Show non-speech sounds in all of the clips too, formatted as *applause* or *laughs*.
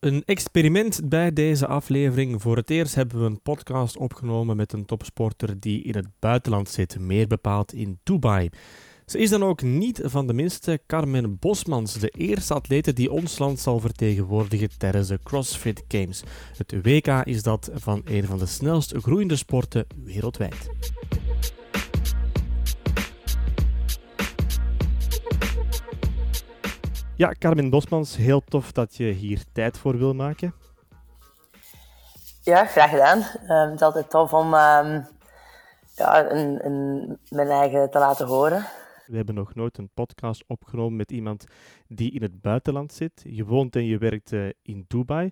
Een experiment bij deze aflevering. Voor het eerst hebben we een podcast opgenomen met een topsporter die in het buitenland zit, meer bepaald in Dubai. Ze is dan ook niet van de minste Carmen Bosmans, de eerste atlete die ons land zal vertegenwoordigen tijdens de CrossFit Games. Het WK is dat van een van de snelst groeiende sporten wereldwijd. Ja, Carmen Bosmans, heel tof dat je hier tijd voor wil maken. Ja, graag gedaan. Uh, het is altijd tof om uh, ja, een, een, mijn eigen te laten horen. We hebben nog nooit een podcast opgenomen met iemand die in het buitenland zit. Je woont en je werkt uh, in Dubai.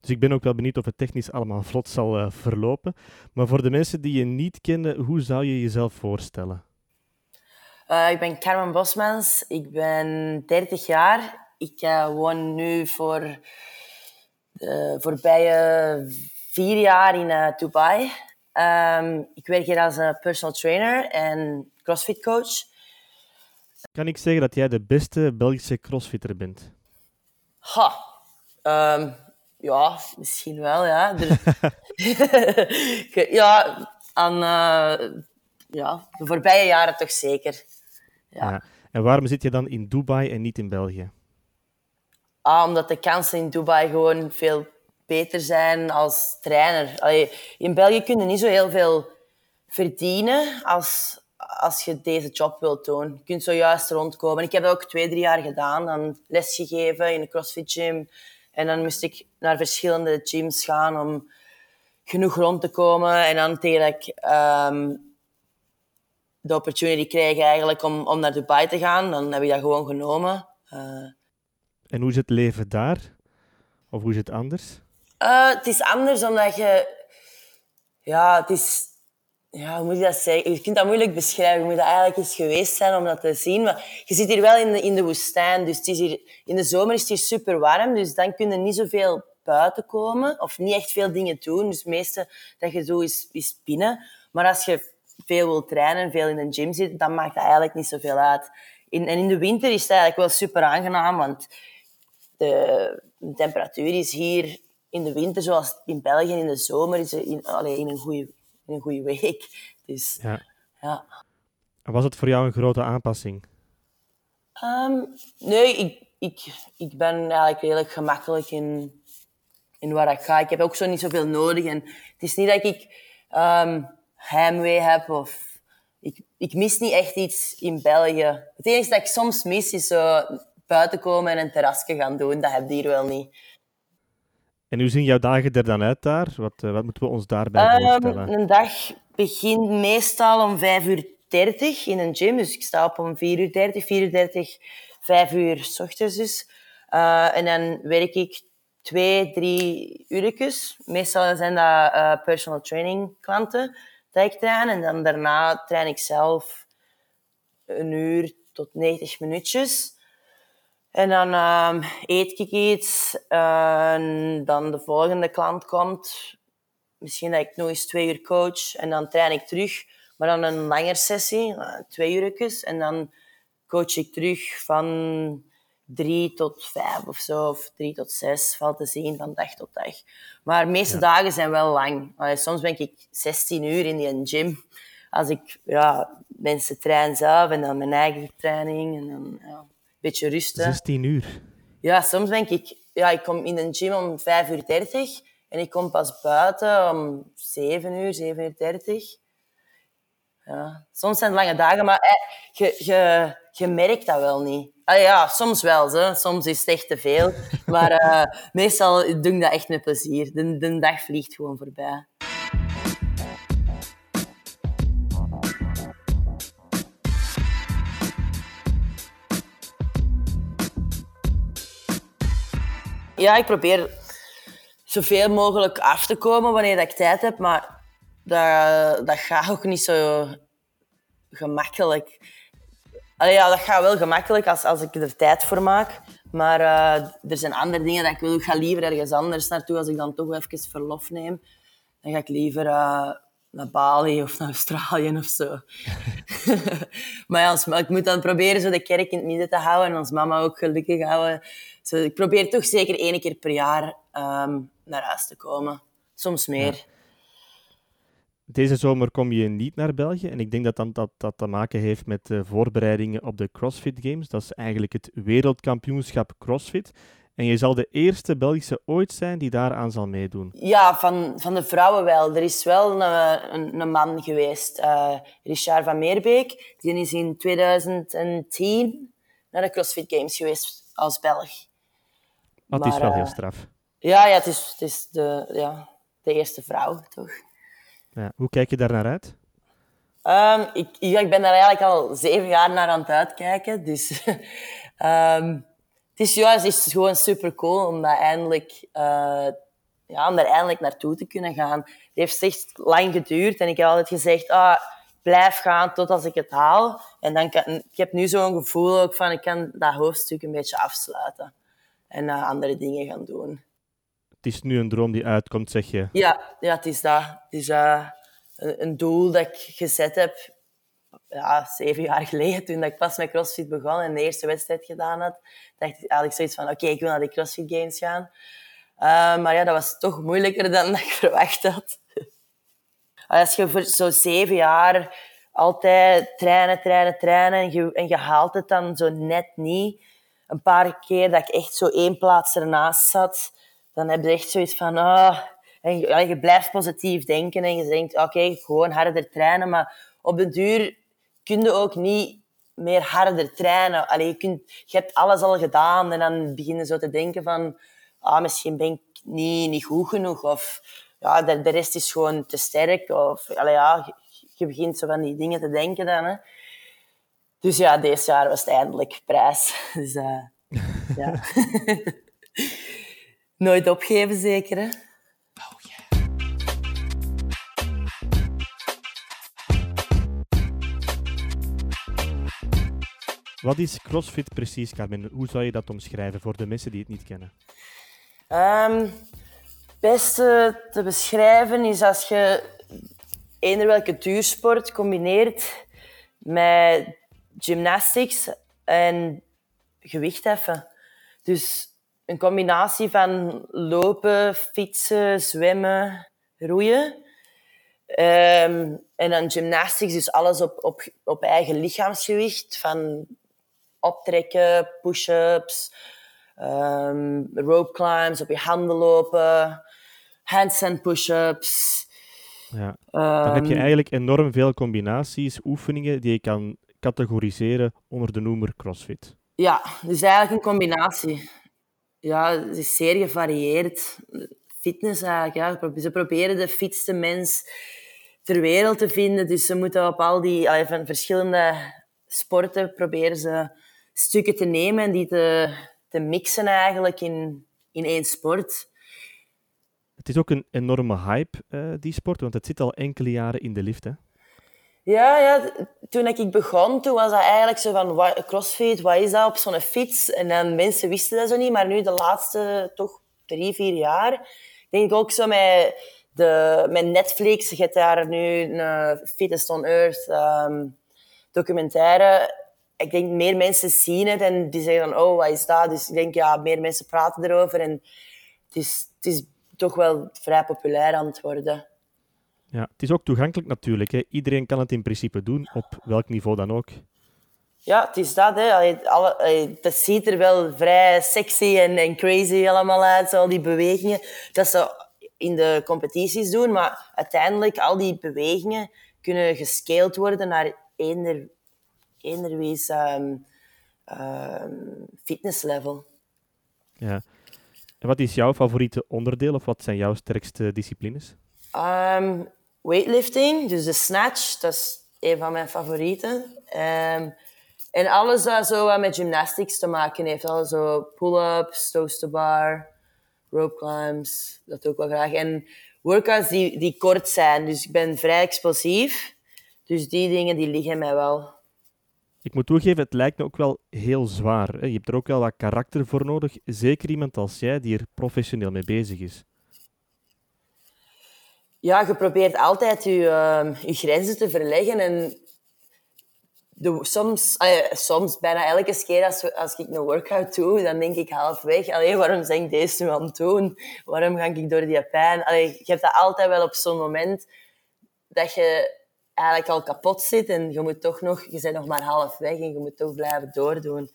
Dus ik ben ook wel benieuwd of het technisch allemaal vlot zal uh, verlopen. Maar voor de mensen die je niet kennen, hoe zou je jezelf voorstellen? Uh, ik ben Carmen Bosmans. Ik ben 30 jaar. Ik uh, woon nu voor de voorbije vier jaar in uh, Dubai. Um, ik werk hier als een personal trainer en crossfit coach. Kan ik zeggen dat jij de beste Belgische crossfitter bent? Ha, um, ja, misschien wel, ja. *laughs* *laughs* ja, aan ja, de voorbije jaren toch zeker. Ja. ja. En waarom zit je dan in Dubai en niet in België? Ah, omdat de kansen in Dubai gewoon veel beter zijn als trainer. Allee, in België kun je niet zo heel veel verdienen als, als je deze job wilt doen. Je kunt zojuist rondkomen. Ik heb dat ook twee, drie jaar gedaan. Dan lesgegeven in een CrossFit gym. En dan moest ik naar verschillende gyms gaan om genoeg rond te komen. En dan tegen dat ik um, de opportunity kreeg eigenlijk om, om naar Dubai te gaan, dan heb ik dat gewoon genomen. Uh, en hoe is het leven daar? Of hoe is het anders? Uh, het is anders omdat je... Ja, het is... Ja, hoe moet je dat zeggen? Je kunt dat moeilijk beschrijven. Je moet dat eigenlijk eens geweest zijn om dat te zien. Maar je zit hier wel in de, in de woestijn. Dus het is hier, in de zomer is het hier super warm. Dus dan kun je niet zoveel buiten komen. Of niet echt veel dingen doen. Dus het meeste dat je doet is, is binnen. Maar als je veel wil trainen, veel in een gym zit, dan maakt dat eigenlijk niet zoveel uit. In, en in de winter is het eigenlijk wel super aangenaam, want de, de temperatuur is hier in de winter, zoals in België in de zomer, is in, allee, in een goede in een goede week. Dus, ja. ja. Was het voor jou een grote aanpassing? Um, nee, ik, ik, ik ben eigenlijk redelijk gemakkelijk in, in waar ik ga. Ik heb ook zo niet zoveel nodig. En het is niet dat ik um, heimwee heb of... Ik, ik mis niet echt iets in België. Het enige dat ik soms mis is zo buiten komen en een terrasje gaan doen. Dat heb je hier wel niet. En hoe zien jouw dagen er dan uit daar? Wat, uh, wat moeten we ons daarbij um, voorstellen? Een dag begint meestal om 5 uur 30 in een gym. Dus ik sta op om 4 uur 30, 4 uur 30, 5 uur s ochtends dus. Uh, en dan werk ik twee, drie uurtjes. Meestal zijn dat uh, personal training klanten En dan daarna train ik zelf een uur tot 90 minuutjes. En dan um, eet ik iets. En dan de volgende klant komt. Misschien dat ik nog eens twee uur coach. En dan train ik terug. Maar dan een langere sessie, uh, twee uurtjes. En dan coach ik terug van drie tot vijf of zo. Of drie tot zes, valt te zien, van dag tot dag. Maar de meeste dagen zijn wel lang. Allee, soms ben ik 16 uur in die gym. Als ik ja, mensen train zelf en dan mijn eigen training. En dan ja, een beetje rusten. 16 uur? Ja, soms denk ik... Ja, ik kom in de gym om 5 uur 30 en ik kom pas buiten om 7 uur, 7 uur 30. Ja, soms zijn het lange dagen, maar eh, je, je, je merkt dat wel niet. Ah, ja, soms wel. Zo. Soms is het echt te veel. Maar uh, *laughs* meestal doe ik dat echt met plezier. De, de dag vliegt gewoon voorbij. Ja, ik probeer zoveel mogelijk af te komen wanneer ik tijd heb. Maar dat, dat gaat ook niet zo gemakkelijk. Allee, ja, dat gaat wel gemakkelijk als, als ik er tijd voor maak. Maar uh, er zijn andere dingen dat ik wil. Ik ga liever ergens anders naartoe als ik dan toch even verlof neem. Dan ga ik liever uh, naar Bali of naar Australië of zo. *laughs* *laughs* maar ja, ik moet dan proberen zo de kerk in het midden te houden en ons mama ook gelukkig houden. zo, ik probeer toch zeker één keer per jaar ehm, naar huis te komen. Soms meer. Deze zomer kom je niet naar België. En ik denk dat dat, dat, dat te maken heeft met de voorbereidingen op de CrossFit Games. Dat is eigenlijk het wereldkampioenschap CrossFit. En je zal de eerste Belgische ooit zijn die daaraan zal meedoen. Ja, van, van de vrouwen wel. Er is wel een, een, een man geweest, uh, Richard van Meerbeek. Die is in 2010 naar de CrossFit Games geweest als Belg. Dat is wel heel eh, straf. Ja, ja, het is, het is de, ja, de eerste vrouw, toch? Ja, hoe kijk je daar naar uit? Um, ik, ik ben daar eigenlijk al zeven jaar naar aan het uitkijken. Dus um, *laughs* het is juist is gewoon super cool om, dat eindelijk, uh, ja, om daar eindelijk naartoe te kunnen gaan. Het heeft echt lang geduurd en ik heb altijd gezegd, ah, blijf gaan tot als ik het haal. En dan kan, ik heb nu zo'n gevoel ook van, ik kan dat hoofdstuk een beetje afsluiten. En uh, andere dingen gaan doen. Het is nu een droom die uitkomt, zeg je? Ja, ja het is dat. Het is uh, een doel dat ik gezet heb ja, zeven jaar *laughs* geleden, toen ik pas met CrossFit begon en de eerste wedstrijd gedaan had, dacht ik eigenlijk zoiets van, oké, ik wil naar de CrossFit Games gaan. Uh, maar ja, dat was toch moeilijker dan *laughs* ik verwacht had. *laughs* Als je voor zo zeven jaar altijd trainen, trainen, trainen en je, en je haalt het dan zo net niet, een paar keer dat ik echt zo één plaats ernaast zat, dan heb je echt zoiets van, oh, en je, blijft positief denken en je denkt, oké, gewoon harder trainen, maar op de duur kun je ook niet meer harder trainen. Allee, je, kunt, je hebt alles al gedaan en dan beginnen zo te denken van ah, misschien ben ik niet, niet goed genoeg of ja, de, de rest is gewoon te sterk. Of, allee, ja, je, begint zo van die dingen te denken dan. Hè. Dus ja, deze jaar was het eindelijk prijs. *laughs* Dus uh, ja. *laughs* Nooit opgeven zeker, hè? Wat is CrossFit precies, Carmen? Hoe zou je dat omschrijven voor de mensen die het niet kennen? Um, het beste te beschrijven is als je eender welke duursport combineert met gymnastics en gewichtheffen. Dus een combinatie van lopen, fietsen, zwemmen, roeien. Um, en dan gymnastics, dus alles op, op, op eigen lichaamsgewicht. Van optrekken, push-ups, um, rope climbs, op je handen lopen, handstand push-ups. Ja. Dan heb je ehm, eigenlijk enorm veel combinaties, oefeningen die je kan categoriseren onder de noemer CrossFit. Ja, dus eigenlijk een combinatie. Ja, het is zeer gevarieerd. Fitness eigenlijk, ja. Ze proberen de fitste mens ter wereld te vinden. Dus ze moeten op al die van verschillende sporten proberen ze stukken te nemen en die te, te mixen eigenlijk in, in één sport. Het is ook een enorme hype, uh, die sport, want het zit al enkele jaren in de lift? Ja, ja, toen ik begon, toen was dat eigenlijk zo van crossfit, wat is dat op zo'n fiets? En dan mensen wisten dat zo niet, maar nu de laatste toch drie, vier jaar, denk ik ook zo met, de, met Netflix, je hebt daar nu een Fittest on Earth um, documentaire ik denk meer mensen zien het en die zeggen dan, oh, wat is dat? Dus ik denk, ja, meer mensen praten erover en het is, het is toch wel vrij populair aan het worden. Ja, het is ook toegankelijk natuurlijk. Hè. Iedereen kan het in principe doen, op welk niveau dan ook. Ja, het is dat. Hè. Alle, dat ziet er wel vrij sexy en, en crazy allemaal uit, al die bewegingen. Dat ze in de competities doen, maar uiteindelijk al die bewegingen kunnen gescaled worden naar eender enerwijs um, um, fitnesslevel. Ja. En wat is jouw favoriete onderdeel of wat zijn jouw sterkste disciplines? Um, weightlifting, dus de snatch, dat is een van mijn favorieten. Um, en alles dat zo wat met gymnastics te maken heeft. Alles zo pull-ups, toast to bar, rope climbs, dat ik wel graag. En workouts die, die kort zijn, dus ik ben vrij explosief. Dus die dingen die liggen mij wel. Ik moet toegeven, het lijkt me ook wel heel zwaar. Je hebt er ook wel wat karakter voor nodig. Zeker iemand als jij die er professioneel mee bezig is. Ja, je probeert altijd je, uh, je grenzen te verleggen. En de, soms, soms, bijna elke keer als, als ik een workout doe, dan denk ik halfweg, allee, waarom ben ik deze nu aan het doen? Waarom ga ik door die pijn? Allee, je hebt dat altijd wel op zo'n moment dat je eigenlijk al kapot zit en je moet toch nog, je bent nog maar halfweg en je moet toch blijven doordoen.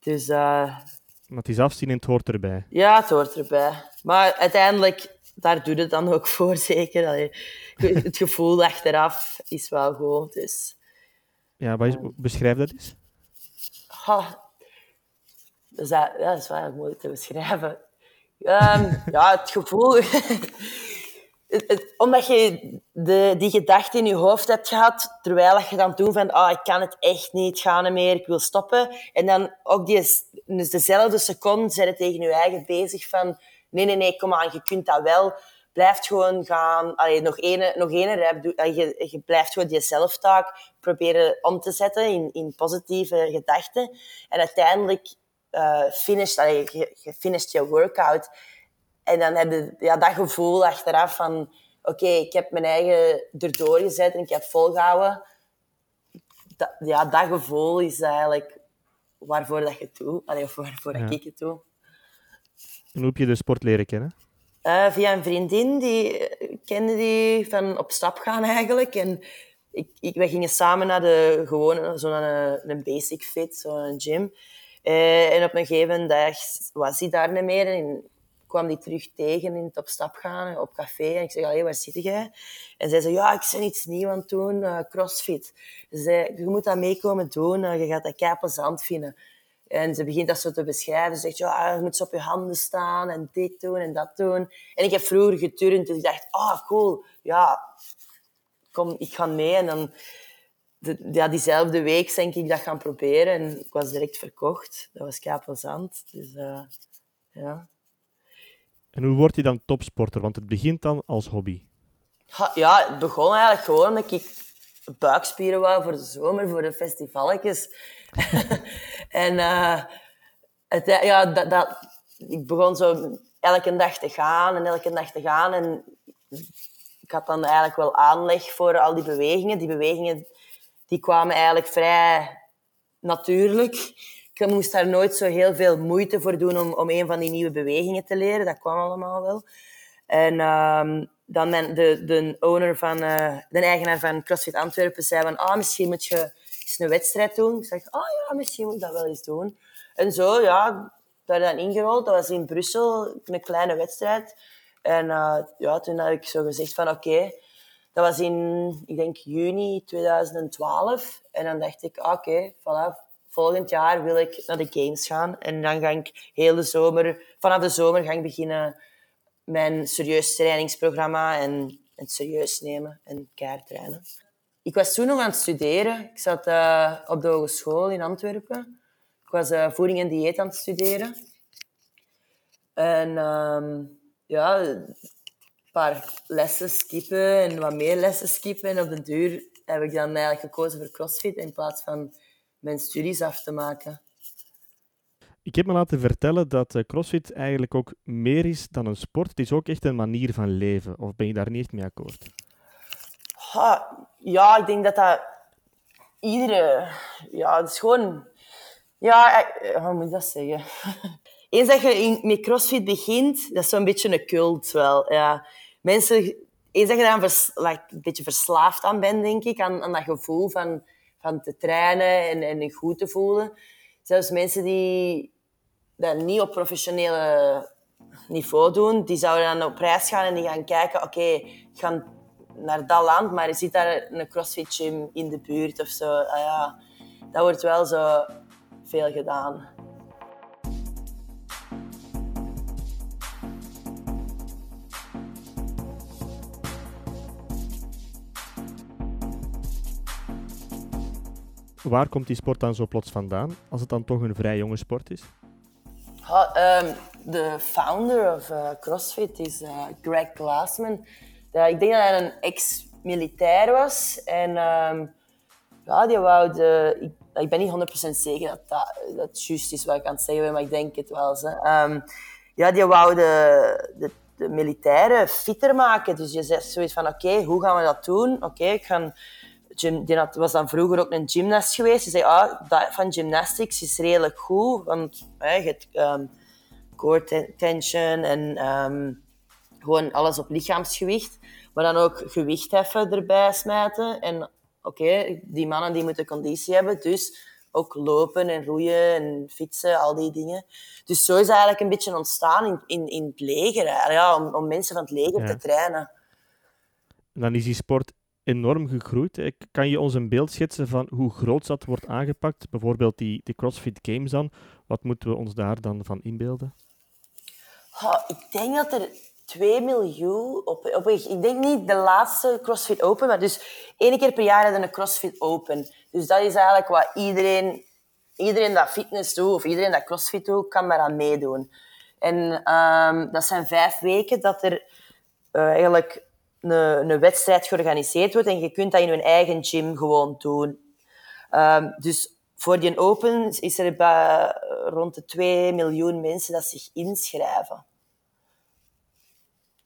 Dus... Uh, maar het is afzien en het hoort erbij. Ja, het hoort erbij. Maar uiteindelijk, daar doet het dan ook voor, *laughs* zeker. Allee, het gevoel achteraf is wel goed, dus... Ja, wat is, beschrijf dat eens. dus dat, ja, dat is wel moeilijk te beschrijven. Um, ja, het gevoel... *laughs* omdat je de, die gedachte in je hoofd hebt gehad, terwijl je dan toen van, oh, ik kan het echt niet, gaan meer, ik wil stoppen. En dan ook die, dus dezelfde seconde zijn tegen je eigen bezig van, nee, nee, nee, kom aan, je kunt dat wel. Blijf gewoon gaan, allee, nog één nog ene rap, je, je blijft gewoon die zelftaak proberen om te zetten in, in positieve gedachten. En uiteindelijk uh, finish, allee, je, je finisht je workout. En dan heb je ja, dat gevoel achteraf van... Oké, ik heb mijn eigen erdoor gezet en ik heb volgehouden. Dat, ja, dat gevoel is eigenlijk waarvoor dat je het doet. Allee, of waarvoor ik het doe. En hoe heb je de sport leren kennen? Uh, via een vriendin, die kende die van op stap gaan eigenlijk. En ik, ik, wij gingen samen naar de gewone, zo naar een, basic fit, zo'n gym. Uh, en op een gegeven dag was hij daar niet meer. En kwam die terug tegen in het op stap gaan, op café. En ik zeg, allee, waar zit jij? En zij zei, ja, ik ben iets nieuws aan het doen, crossfit. Ze zei, je moet dat meekomen doen, je gaat dat kei plezant vinden. En ze begint dat zo te beschrijven. Ze zegt, ja, je moet zo op je handen staan en dit doen en dat doen. En ik heb vroeger geturnd, dus ik dacht, ah, oh, cool, ja, kom, ik ga mee. En dan, de, ja, diezelfde week denk ik dat gaan proberen. En ik was direct verkocht. Dat was kei plezant. Dus, uh, ja. En hoe word je dan topsporter? Want het begint dan als hobby. Ja, het begon eigenlijk gewoon dat ik buikspieren wou voor de zomer, voor de festivalletjes. *laughs* en het, ja, dat, dat, ik begon zo elke dag te gaan en elke dag te gaan. En ik had dan eigenlijk wel aanleg voor al die bewegingen. Die bewegingen die kwamen eigenlijk vrij natuurlijk ik moest daar nooit zo heel veel moeite voor doen om, om een van die nieuwe bewegingen te leren. Dat kwam allemaal wel. En um, dan de, de owner van, uh, de eigenaar van CrossFit Antwerpen zei ah, misschien moet je eens een wedstrijd doen. Ik zeg, ah oh, ja, misschien moet ik dat wel eens doen. En zo, ja, daar dan ingerold. Dat was in Brussel, een kleine wedstrijd. En uh, ja, toen had ik zo gezegd van, oké, dat was in, ik denk, juni 2012. En dan dacht ik, oké, okay, volgend jaar wil ik naar de Games gaan. En dan ga ik heel zomer, vanaf de zomer ga ik beginnen mijn serieus trainingsprogramma en het serieus nemen en keihard trainen. Ik was toen nog aan het studeren. Ik zat uh, op de hogeschool in Antwerpen. Ik was uh, voeding en dieet aan het studeren. En uh, ja, een paar lessen skippen en wat meer lessen skippen. En op de duur heb ik dan eigenlijk gekozen voor CrossFit in plaats van mijn studies af te maken. Ik heb me laten vertellen dat eh, CrossFit eigenlijk ook meer is dan een sport. Het is ook echt een manier van leven. Of ben je daar niet echt mee akkoord? Ja, ik denk dat dat iedere... Ja, het is gewoon... Ja, eh, hoe moet ik dat zeggen? *laughs* Eens dat je in, met CrossFit begint, dat is zo'n beetje een cult wel. Ja. Mensen... Eens dat je daar een, een beetje verslaafd aan bent, denk ik, aan, aan dat gevoel van van te trainen en, en goed te voelen. Zelfs mensen die dat niet op professionele niveau doen, die zouden dan op reis gaan en die gaan kijken, oké, ik ga naar dat land, maar er zit daar een crossfit gym in de buurt of zo. Ah, ja, dat wordt wel zo veel gedaan. Waar komt die sport dan zo plots vandaan, als het dan toch een vrij jonge sport is? Ehm, de founder of uh, CrossFit is uh, Greg Glassman. Ik denk dat hij een ex-militair was. En um, ja, die wou de, ik, ik, ben niet 100% zeker dat dat, dat juist is wat ik aan het zeggen ben, maar ik denk het wel. Um, ja, die wou de, de, militairen fitter maken. Dus je zegt zoiets van, oké, hoe gaan we dat doen? Oké, ik ga gym, die had, was dan vroeger ook een gymnast geweest. Die zei, ah, dat van gymnastics is redelijk goed, want hè, je hebt um, core tension en ehm, gewoon alles op lichaamsgewicht. Maar dan ook gewicht heffen erbij smijten. En oké, die mannen die moeten conditie hebben, dus ook lopen en roeien en fietsen, al die dingen. Dus zo is het eigenlijk een beetje ontstaan in, in, in het leger, ja, om, om mensen van het leger te trainen. dan is die sport enorm gegroeid. Kan je ons een beeld schetsen van hoe groot dat wordt aangepakt? Bijvoorbeeld die, die CrossFit Games dan. Wat moeten we ons daar dan van inbeelden? ik denk dat er 2 miljoen op, op Ik denk niet de laatste CrossFit Open, maar dus één keer per jaar hebben we een CrossFit Open. Dus dat is eigenlijk wat iedereen, iedereen dat fitness doet of iedereen dat CrossFit doet, kan maar aan meedoen. En um, dat zijn vijf weken dat er uh, eigenlijk een, een wedstrijd georganiseerd wordt en je kunt dat in je eigen gym gewoon doen. Um, dus voor die Open is er bij rond de 2 miljoen mensen dat zich inschrijven.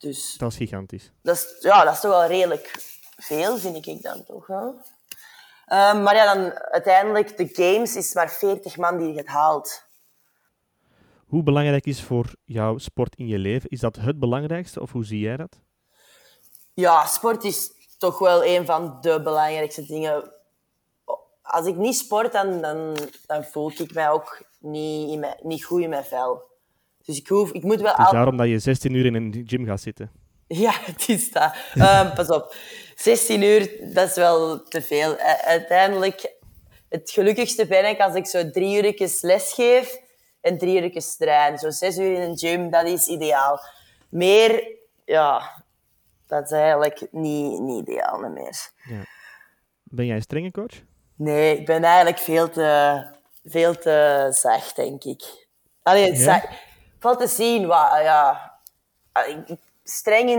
Dus, dat is gigantisch. Dat is, ja, dat is toch wel redelijk veel, vind ik dan toch. Hè? Um, maar ja, dan uiteindelijk, de games is maar 40 man die het haalt. Hoe belangrijk is voor jouw sport in je leven? Is dat het belangrijkste of hoe zie jij dat? Ja, sport is toch wel een van de belangrijkste dingen. Als ik niet sport, dan, dan, dan voel ik mij ook niet, in mijn, niet goed in mijn vel. Dus ik, hoef, ik moet wel... Het is daarom dat je 16 uur in een gym gaat zitten. Ja, *laughs* het is dat. Um, pas op. 16 uur, dat is wel te veel. Uiteindelijk, het gelukkigste ben ik als ik zo drie uur les geef en drie uur train. Zo zes uur in een gym, dat is ideaal. Meer, ja, dat is eigenlijk niet, niet ideaal meer. Ja. Ben jij een strenge coach? Nee, ik ben eigenlijk veel te, veel te zacht, denk ik. Allee, ja? Valt te zien. Wat, ja, streng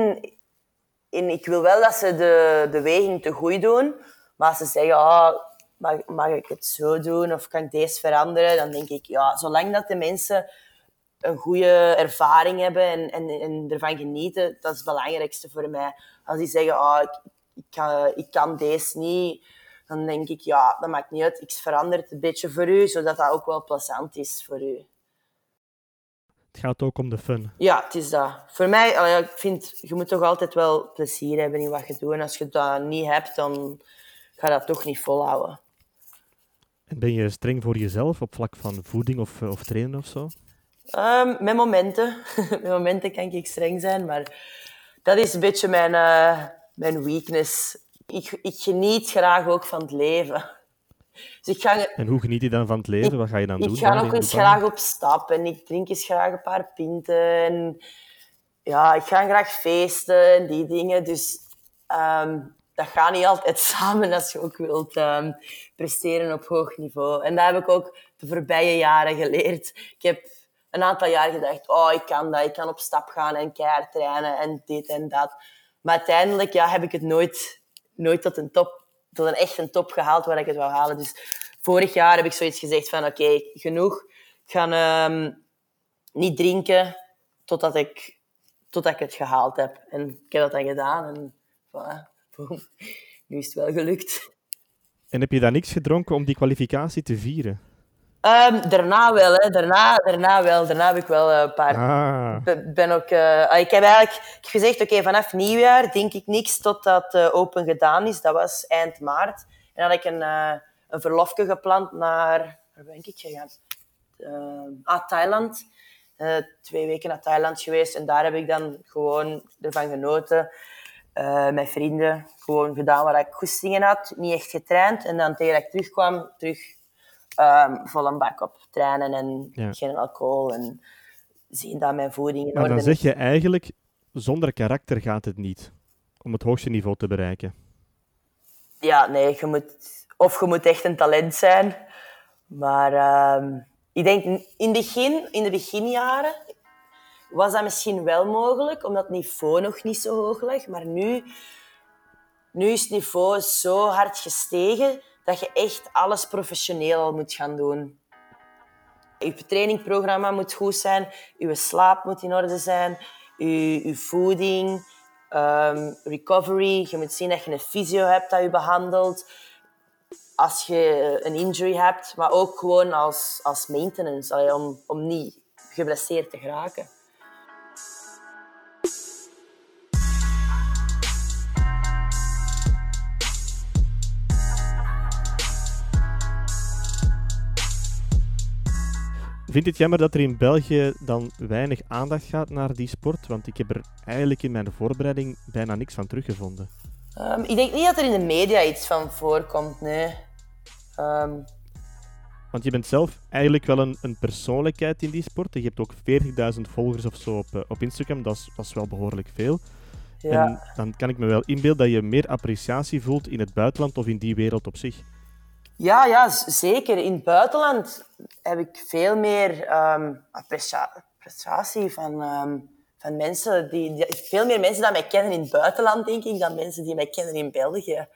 in. Ik wil wel dat ze de, de weging te goed doen. Maar als ze zeggen, oh, mag, mag ik het zo doen of kan ik deze veranderen? Dan denk ik, ja, zolang dat de mensen een goede ervaring hebben en, en, en ervan genieten, dat is het belangrijkste voor mij. Als die zeggen, oh, ik, ik, kan, ik kan deze niet, dan denk ik, ja, dat maakt niet uit. Ik verander het een beetje voor u, zodat dat ook wel plezant is voor u. Het gaat ook om de fun. Ja, het is dat. Voor mij, ik vind, je moet toch altijd wel plezier hebben in wat je doet. En als je dat niet hebt, dan ga je dat toch niet volhouden. En ben je streng voor jezelf op vlak van voeding of, eh, of trainen of zo? Um, met momenten. *laughs* met momenten kan ik streng zijn, maar dat is een beetje mijn, uh, mijn weakness. Ik, ik geniet graag ook van het leven. Dus ik ga, en hoe geniet je dan van het leven? Wat ga je dan doen? Ik ga nog eens graag op stap en ik drink eens graag een paar pinten. En ja, ik ga graag feesten en die dingen. Dus um, dat gaat niet altijd *laughs* samen als je ook wilt um, presteren op hoog niveau. En dat heb ik ook de voorbije jaren geleerd. Ik heb een aantal jaar gedacht, oh, ik kan dat, ik kan op stap gaan en keihard trainen en dit en dat. Maar uiteindelijk ja, heb ik het nooit, nooit tot een top tot een echt een top gehaald waar ik het wou halen. Dus vorig jaar heb ik zoiets gezegd van oké, genoeg. Ik ga um, niet drinken totdat ik, totdat ik het gehaald heb. En ik heb dat dan gedaan en voilà, nu is het wel gelukt. En heb je dan niks gedronken om die kwalificatie te vieren? Um, daarna wel, hè. Daarna, daarna wel. Daarna heb ik wel eh, een paar... Ah. Ben ook, uh, ik heb eigenlijk ik heb gezegd, oké, vanaf nieuwjaar denk ik niks totdat uh, Open gedaan is. Dat was eind maart. En dan had ik een, uh, een verlofje gepland naar... Waar ben ik gegaan? ah, Thailand. twee weken naar Thailand geweest. En daar heb ik dan gewoon ervan genoten. met vrienden. Gewoon gedaan waar ik goestingen had. Niet echt getraind. En dan tegen dat ik terugkwam, terug um, vol een bak op trainen en geen alcohol en zien dat mijn voeding in Maar dan zeg je eigenlijk, zonder karakter gaat het niet om het hoogste niveau te bereiken. Ja, nee, je moet, of je moet echt een talent zijn. Maar um, ik denk in, begin, in de beginjaren was dat misschien wel mogelijk, omdat het niveau nog niet zo hoog lag. Maar nu, nu is het niveau zo hard gestegen dat je echt alles professioneel moet gaan doen. Je trainingprogramma moet goed zijn, je slaap moet in orde zijn, je, je voeding, ehm, recovery. Je moet zien dat je een fysio hebt dat je behandelt. Als je een injury hebt, maar ook gewoon als, als maintenance, om, om niet geblesseerd te geraken. Vind het jammer dat er in België dan weinig aandacht gaat naar die sport, want ik heb er eigenlijk in mijn voorbereiding bijna niks van teruggevonden. Um, ik denk niet dat er in de media iets van voorkomt, nee. Ehm, want je bent zelf eigenlijk wel een, een persoonlijkheid in die sport. Je hebt ook 40.000 volgers of zo op, eh, op Instagram, dat is, dat is wel behoorlijk veel. Ja. En dan kan ik me wel inbeelden dat je meer appreciatie voelt in het buitenland of in die wereld op zich. Ja, ja, zeker. In het buitenland heb ik veel meer um, appreciatie van, ehm, van mensen. Die, veel meer mensen die mij kennen in het buitenland, denk ik, dan mensen die mij kennen in België.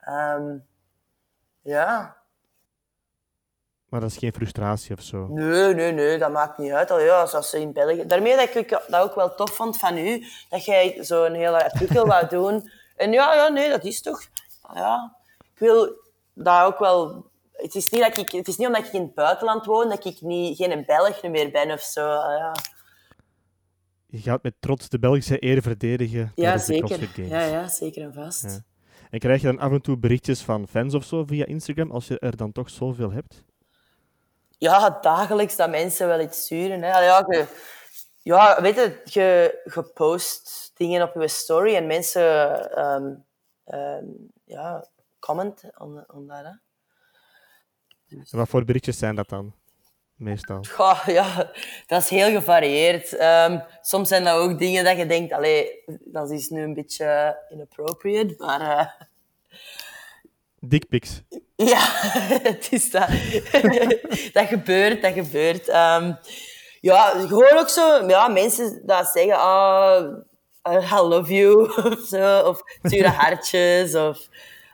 Ehm, ja. Maar dat is geen frustratie of zo? Nee, nee, nee, dat maakt niet uit. Al, ja, zoals ze in België... Daarmee dat ik dat ook wel tof vond van u, dat jij zo'n hele artikel wou *laughs* doen. En ja, ja, nee, dat is toch... Ja, ik wil dat ook wel... Het is, niet dat ik, het is niet omdat ik in het buitenland woon dat ik niet, geen Belg meer ben of zo. Ah, ja. Je gaat met trots de Belgische eer verdedigen. Ja, zeker. Ja, ja, zeker en vast. En krijg je dan af en toe berichtjes van fans of zo via Instagram, als je er dan toch zoveel hebt? Ja, dagelijks dat mensen wel iets sturen. Hè. Ja, je, ja, weet je, je, je post dingen op je story en mensen um, um, ja, comment on, on. Hè. Dus... wat voor berichtjes zijn dat dan? Meestal. Goh, ja, dat is heel gevarieerd. Um, soms zijn dat ook dingen dat je denkt, allee, dat is nu een beetje inappropriate, maar... Uh... Dickpics. Ja, *laughs* het is dat. *laughs* dat gebeurt, dat gebeurt. Um, ja, gewoon ook zo, ja, mensen dat zeggen, ah, I love you, *laughs* of zo, of hartjes, of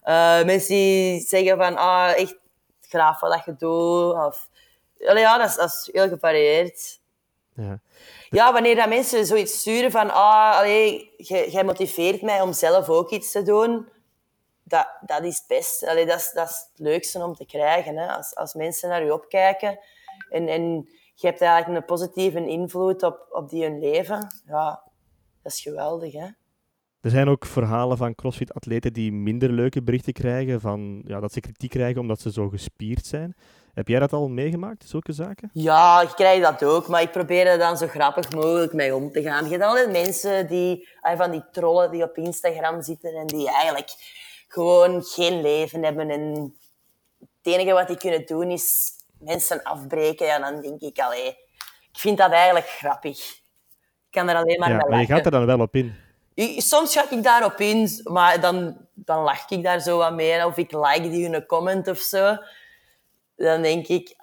uh, mensen die zeggen van, ah, echt graag wat je doet. Of, ja, dat is, dat is heel gevarieerd. Ja. ja, wanneer dat mensen zoiets sturen van, ah, allee, jij motiveert mij om zelf ook iets te doen, dat, dat is het best. Allee, dat, is, dat is het leukste om te krijgen. Hè? Als, als mensen naar je opkijken en, en je hebt eigenlijk een positieve invloed op, op die hun leven, ja, dat is geweldig. Hè? Er zijn ook verhalen van CrossFit-atleten die minder leuke berichten krijgen, van, ja, dat ze kritiek krijgen omdat ze zo gespierd zijn. Heb jij dat al meegemaakt, zulke zaken? Ja, ik krijg dat ook, maar ik probeer er dan zo grappig mogelijk mee om te gaan. Je hebt altijd mensen die, van die trollen die op Instagram zitten en die eigenlijk gewoon geen leven hebben. En het enige wat die kunnen doen is mensen afbreken. Ja, dan denk ik, allee, ik vind dat eigenlijk grappig. Ik kan er alleen maar ja, Maar je gaat er dan wel op in? Soms ga ik daarop in, maar dan, dan lach ik daar zo wat mee. Of ik like die hun comment of zo. Dan denk ik,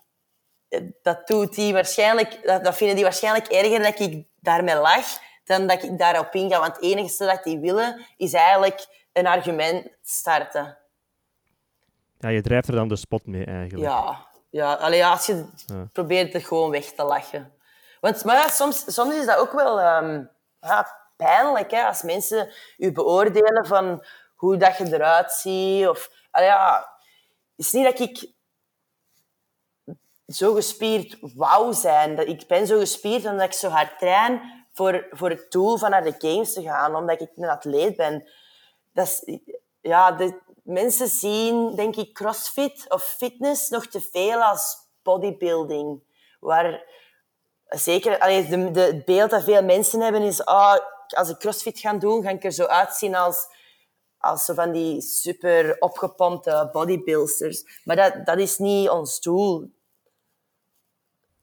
dat doet die waarschijnlijk, dat, dat vinden die waarschijnlijk erger dat ik daarmee lach dan dat ik daarop inga. Want het enige dat die willen, is eigenlijk een argument starten. Ja, je drijft er dan de spot mee eigenlijk. Ja, ja. Allee, als je probeert het gewoon weg te lachen. Want, maar ja, soms, soms is dat ook wel um, ja, pijnlijk, hè, als mensen je beoordelen van hoe dat je eruit ziet. Of, ja, het is niet dat ik zo gespierd wou zijn. Dat ik ben zo gespierd omdat ik zo hard train voor, voor het doel van naar de games te gaan, omdat ik een atleet ben. Dat is, ja, de, mensen zien, denk ik, crossfit of fitness nog te veel als bodybuilding. Waar zeker, allee, de, de, het beeld dat veel mensen hebben is, ah, als ik crossfit ga doen, ga ik er zo uitzien als, als zo van die super opgepompte bodybuilders. Maar dat, dat is niet ons doel.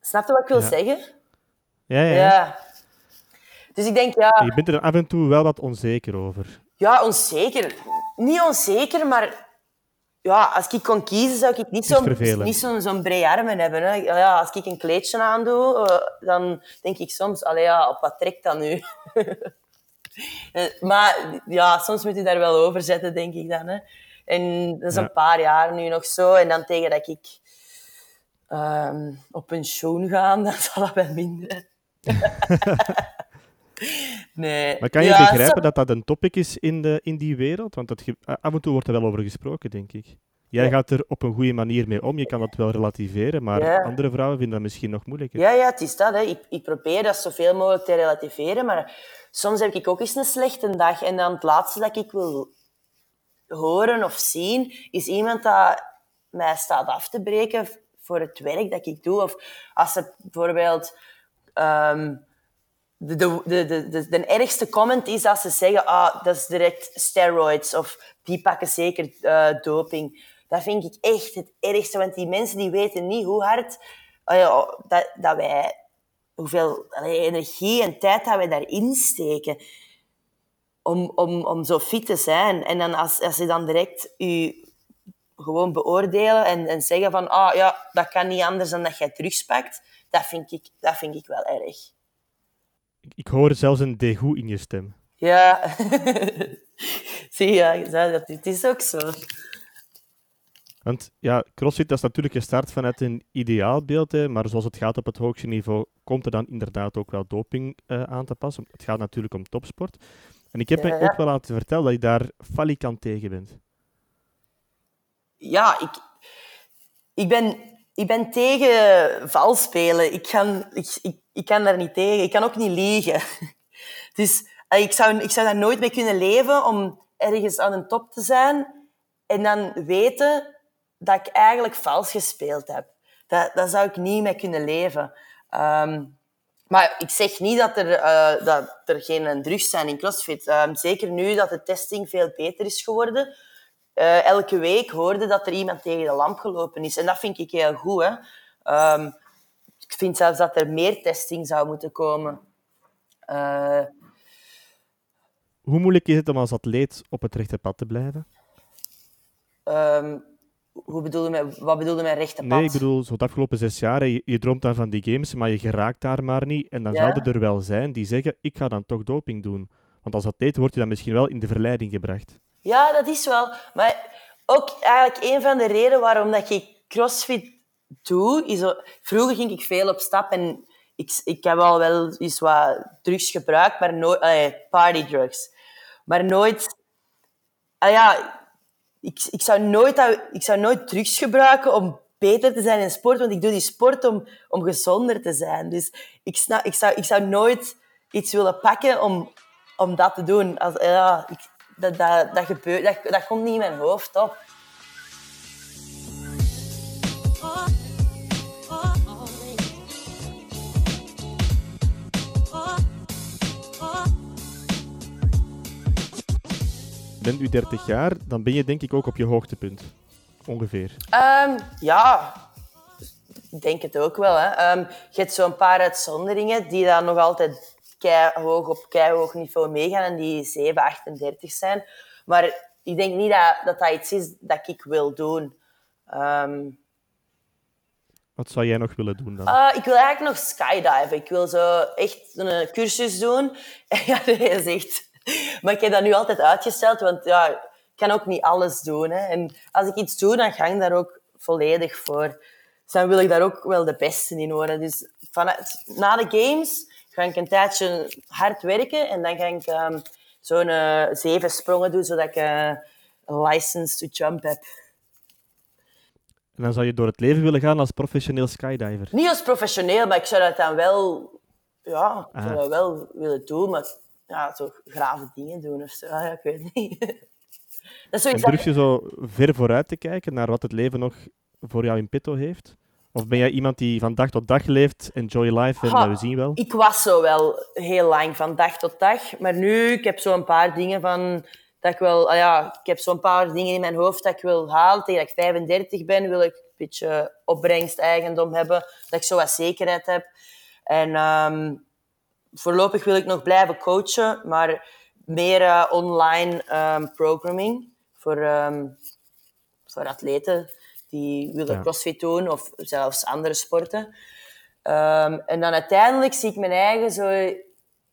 Snap je wat ik wil zeggen? Ja, ja, ja. Dus ik denk, ja... Je bent er af en toe wel wat onzeker over. Ja, onzeker. Niet onzeker, maar ja, als ik kon kiezen, zou ik niet zo'n niet zo'n zo'n armen hebben. Hè. Ja, als ik een kleedje aandoe, uh, dan denk ik soms, allee, ja, op wat trekt dat nu? *laughs* Eh, maar ja, soms moet je daar wel over zetten, denk ik dan. Hè. En dat is een paar jaar nu nog zo. En dan tegen dat ik um, op pensioen ga, *laughs* dan zal dat wel minder. *laughs* nee. Maar kan je Ja, begrijpen zo- dat dat een topic is in, de, in die wereld? Want dat af en toe wordt er wel over gesproken, denk ik. Jij Ja. gaat er op een goede manier mee om. Je kan dat wel relativeren, maar Ja. andere vrouwen vinden dat misschien nog moeilijker. Ja, ja, het is dat. Hè. Ik, ik probeer dat zoveel mogelijk te relativeren, maar soms heb ik ook eens een slechte dag. En dan het laatste dat ik wil horen of zien, is iemand dat mij staat af te breken voor het werk dat ik doe. Of als ze bijvoorbeeld... ehm, de, de, de, de, ergste comment is als ze zeggen, ah, dat is direct steroids of die pakken zeker eh, doping. Dat vind ik echt het ergste, want die mensen die weten niet hoe hard ja, dat, dat wij, hoeveel energie en tijd dat wij daarin steken om, om, om zo fit te zijn. En dan als, als ze dan direct u gewoon beoordelen en, en zeggen van, ah ja, dat kan niet anders dan dat jij drugs pakt, dat vind ik, dat vind ik wel erg. Ik, hoor zelfs een degoe in je stem. Ja, *laughs* zie je, dat, het is ook zo. Want ja, CrossFit dat is natuurlijk gestart vanuit een ideaalbeeld, hè, maar zoals het gaat op het hoogste niveau, komt er dan inderdaad ook wel doping eh, aan te passen. Het gaat natuurlijk om topsport. En ik heb Ja, mij ja. ook wel laten vertellen dat je daar falikant tegen bent. Ja, ik, ik, ben, ik ben tegen vals spelen. Ik kan, ik, ik, ik kan daar niet tegen. Ik kan ook niet liegen. *laughs* Dus eh, ik zou, ik zou daar nooit mee kunnen leven om ergens aan een top te zijn en dan weten dat ik eigenlijk vals gespeeld heb. Dat, dat zou ik niet mee kunnen leven. Ehm, maar ik zeg niet dat er, eh, dat er geen drugs zijn in CrossFit. Ehm, zeker nu dat de testing veel beter is geworden. Eh, elke week hoorde dat er iemand tegen de lamp gelopen is. En dat vind ik heel goed. Hè. Ehm, ik vind zelfs dat er meer testing zou moeten komen. Eh, Hoe moeilijk is het om als atleet op het rechte pad te blijven? ehm, hoe bedoel je met, wat bedoel je met rechte pad? Nee, ik bedoel, zo de afgelopen zes jaar, je, je droomt dan van die games, maar je geraakt daar maar niet. En dan Ja. zouden er wel zijn die zeggen, ik ga dan toch doping doen. Want als atleet word je dan misschien wel in de verleiding gebracht. Ja, dat is wel. Maar ook eigenlijk een van de redenen waarom dat ik crossfit doe, is... Vroeger ging ik veel op stap en ik, ik heb al wel eens wat drugs gebruikt, maar nooit... allee, partydrugs. Maar nooit... Ah ja, ik, ik, zou nooit, ik zou nooit drugs gebruiken om beter te zijn in sport, want ik doe die sport om, om gezonder te zijn. Dus ik, snap, ik, zou, ik zou nooit iets willen pakken om, om dat te doen. Als, ja, ik, dat, dat, dat, gebeurt, dat, dat komt niet in mijn hoofd op. Ben u 30 jaar, dan ben je denk ik ook op je hoogtepunt. Ongeveer. Ehm, ja, ik denk het ook wel. Hè. Ehm, je hebt zo'n paar uitzonderingen die dan nog altijd hoog op keihoog niveau meegaan en die 7, 38 zijn. Maar ik denk niet dat dat, dat iets is dat ik wil doen. Ehm, Wat zou jij nog willen doen dan? Ah, ik wil eigenlijk nog skydiven. Ik wil zo echt een cursus doen. *laughs* ja, dat is echt... Maar ik heb dat nu altijd uitgesteld, want ja, ik kan ook niet alles doen. Hè. En als ik iets doe, dan ga ik daar ook volledig voor. Dus dan wil ik daar ook wel de beste in worden. Dus vanuit, na de games ga ik een tijdje hard werken en dan ga ik ehm, zo'n eh, zeven sprongen doen, zodat ik eh, een license to jump heb. En dan zou je door het leven willen gaan als professioneel skydiver. Niet als professioneel, maar ik zou dat dan wel, ja, ik zou Ah. dat wel willen doen, maar ja, zo grave dingen doen of zo. *laughs* Ja, ik weet het niet. dat is En durf je zo ver vooruit te kijken naar wat het leven nog voor jou in petto heeft? Of ben jij iemand die van dag tot dag leeft, enjoy life en Ha, we zien wel? ik was zo wel heel lang, van dag tot dag. Maar nu, ik heb zo een paar dingen van, dat ik wel, ah ja, ik heb zo'n paar dingen in mijn hoofd dat ik wil halen. Tegen dat ik 35 ben, wil ik een beetje opbrengst, eigendom hebben, dat ik zo wat zekerheid heb. En ehm, voorlopig wil ik nog blijven coachen, maar meer eh, online ehm, programming voor, ehm, voor atleten die willen Ja. crossfit doen of zelfs andere sporten. Ehm, en dan uiteindelijk zie ik mijn eigen zo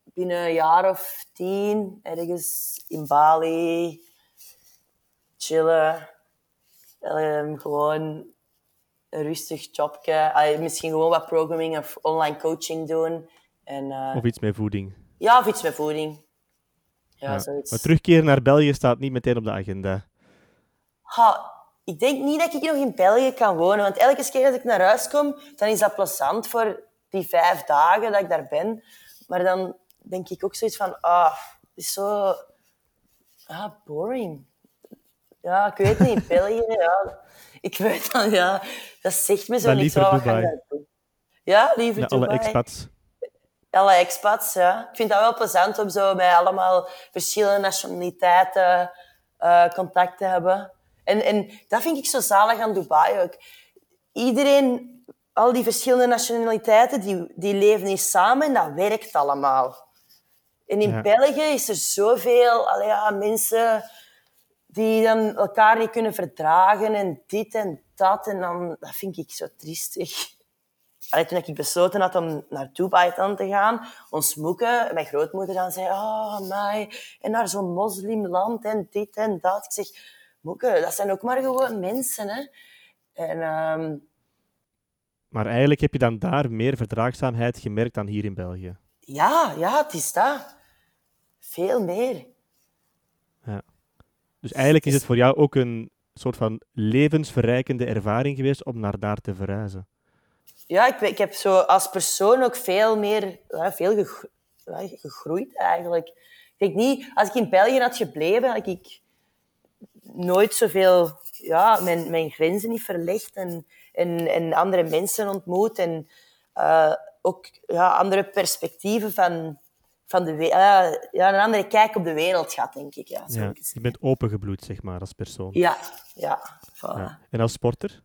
binnen een jaar of tien ergens in Bali chillen. Ehm, gewoon een rustig jobje. Misschien gewoon wat programming of online coaching doen. En, eh, Of iets met voeding? Ja, of iets met voeding. Ja, Ja. zoiets. Maar terugkeren naar België staat niet meteen op de agenda. Ha, ik denk niet dat ik nog in België kan wonen. Want elke keer als ik naar huis kom, dan is dat plezant voor die vijf dagen dat ik daar ben. Maar dan denk ik ook zoiets van... Ah, het is zo... Ah, boring. Ja, ik weet niet. *laughs* België, ja. Ik weet dan, ja. Dat zegt me zo Dan liever zo. wat Dubai. doen? Ja, liever Ja, alle Dubai. expats. alle expats, ja. Ik vind dat wel plezant om zo met allemaal verschillende nationaliteiten eh, contact te hebben. En, en dat vind ik zo zalig aan Dubai ook. Iedereen, al die verschillende nationaliteiten, die, die leven hier samen en dat werkt allemaal. En in Ja. België is er zoveel allee, ja, mensen die dan elkaar niet kunnen verdragen en dit en dat. En dan, dat vind ik zo triestig. Allee, toen ik besloten had om naar Dubai dan te gaan, ons moeke, mijn grootmoeder dan zei, oh, mij, en naar zo'n moslimland en dit en dat. Ik zeg, dat zijn ook maar gewoon mensen, hè. En ehm, Maar eigenlijk heb je dan daar meer verdraagzaamheid gemerkt dan hier in België. ja, ja, het is dat. Veel meer. Dus eigenlijk is het voor jou ook een soort van levensverrijkende ervaring geweest om naar daar te verhuizen. Ja, ik, ik heb zo als persoon ook veel meer ja, veel gegro- ja, gegroeid eigenlijk. Ik denk niet, als ik in België had gebleven, had ik nooit zoveel, ja, mijn, mijn grenzen niet verlegd en, en, en andere mensen ontmoet en eh, ook ja, andere perspectieven van, van de wereld. ja, een andere kijk op de wereld gehad, denk ik. Ja, ik je bent opengebloed, zeg maar, als persoon. ja, ja, voilà. Ja. En als sporter?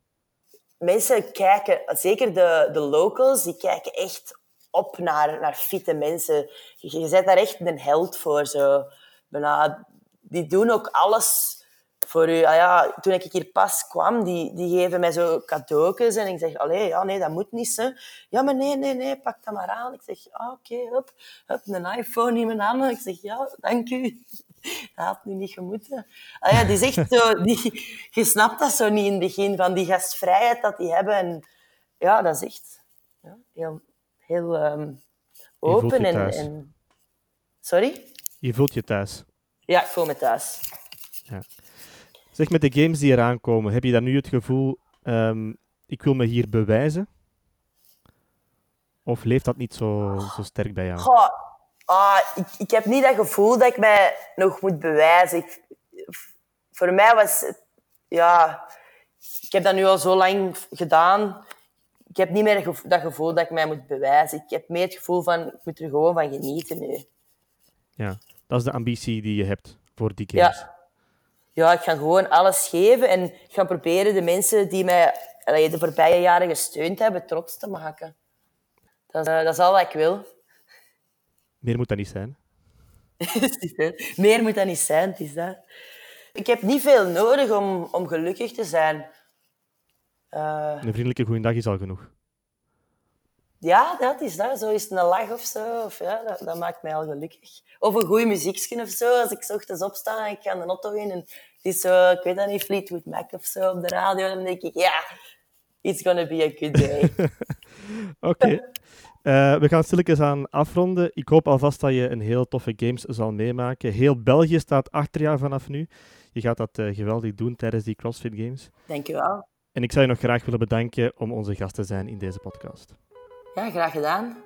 mensen kijken, zeker de, de locals, die kijken echt op naar, naar fitte mensen. Je, je bent daar echt een held voor. Zo. Bijna, die doen ook alles voor u. Ah ja, toen ik hier pas kwam, die, die geven mij zo cadeautjes en ik zeg, allee, ja, nee, dat moet niet. Hè. Ja, maar nee, nee, nee, pak dat maar aan. Ik zeg, ah, oké, hup, hup, een iPhone in mijn handen. Ik zeg, ja, dank u. *laughs* Dat had nu niet gemoeten. Ah ja, die zegt zo, *laughs* die, je snapt dat zo niet in het begin, van die gastvrijheid dat die hebben. En ja, dat is echt ja, heel, heel ehm, open. je En. Sorry? Je voelt je thuis. Ja, ik voel me thuis. Zeg, met de games die eraan komen, heb je dan nu het gevoel, ehm, ik wil me hier bewijzen? Of leeft dat niet zo, zo sterk bij jou? Goh, ah, ik, ik heb niet dat gevoel dat ik mij nog moet bewijzen. Ik, voor mij was het... Ja, ik heb dat nu al zo lang gedaan. Ik heb niet meer gevo- dat gevoel dat ik mij moet bewijzen. Ik heb meer het gevoel van, ik moet er gewoon van genieten nu. Ja, dat is de ambitie die je hebt voor die games. Ja. Ja, ik ga gewoon alles geven en ik ga proberen de mensen die mij allee, de voorbije jaren gesteund hebben, trots te maken. Dat, is, eh, dat is al wat ik wil. Meer moet dat niet zijn. *laughs* Meer moet dat niet zijn, het is dat. Ik heb niet veel nodig om, om gelukkig te zijn. Eh, Een vriendelijke goeiedag is al genoeg. Ja, dat is dat. Zo is het een lach of zo. Of, ja, dat, dat maakt mij al gelukkig. Of een goede muziekje of zo. Als ik 's ochtends opsta en ik ga de auto in en het is zo, ik weet dat niet, Fleetwood Mac of zo op de radio, dan denk ik, ja, it's gonna be a good day. *laughs* Oké. Eh, we gaan stilletjes aan afronden. Ik hoop alvast dat je een heel toffe games zal meemaken. Heel België staat achter jou vanaf nu. Je gaat dat eh, geweldig doen tijdens die CrossFit Games. Dank je wel. En ik zou je nog graag willen bedanken om onze gast te zijn in deze podcast. Ja, graag gedaan.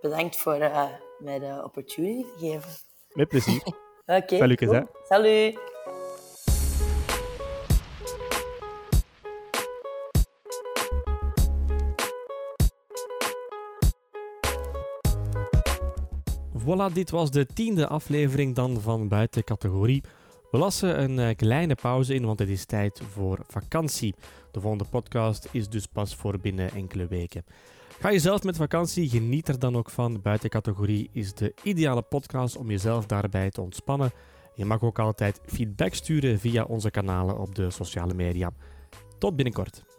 Bedankt voor eh, mij de opportunity te geven. Met plezier. *laughs* Oké. Salut, cool. hè. Salut. Voilà, dit was de tiende aflevering dan van Buiten Categorie. We lassen een eh, kleine pauze in, want het is tijd voor vakantie. De volgende podcast is dus pas voor binnen enkele weken. Ga je zelf met vakantie, geniet er dan ook van. Buiten Categorie is de ideale podcast om jezelf daarbij te ontspannen. Je mag ook altijd feedback sturen via onze kanalen op de sociale media. Tot binnenkort.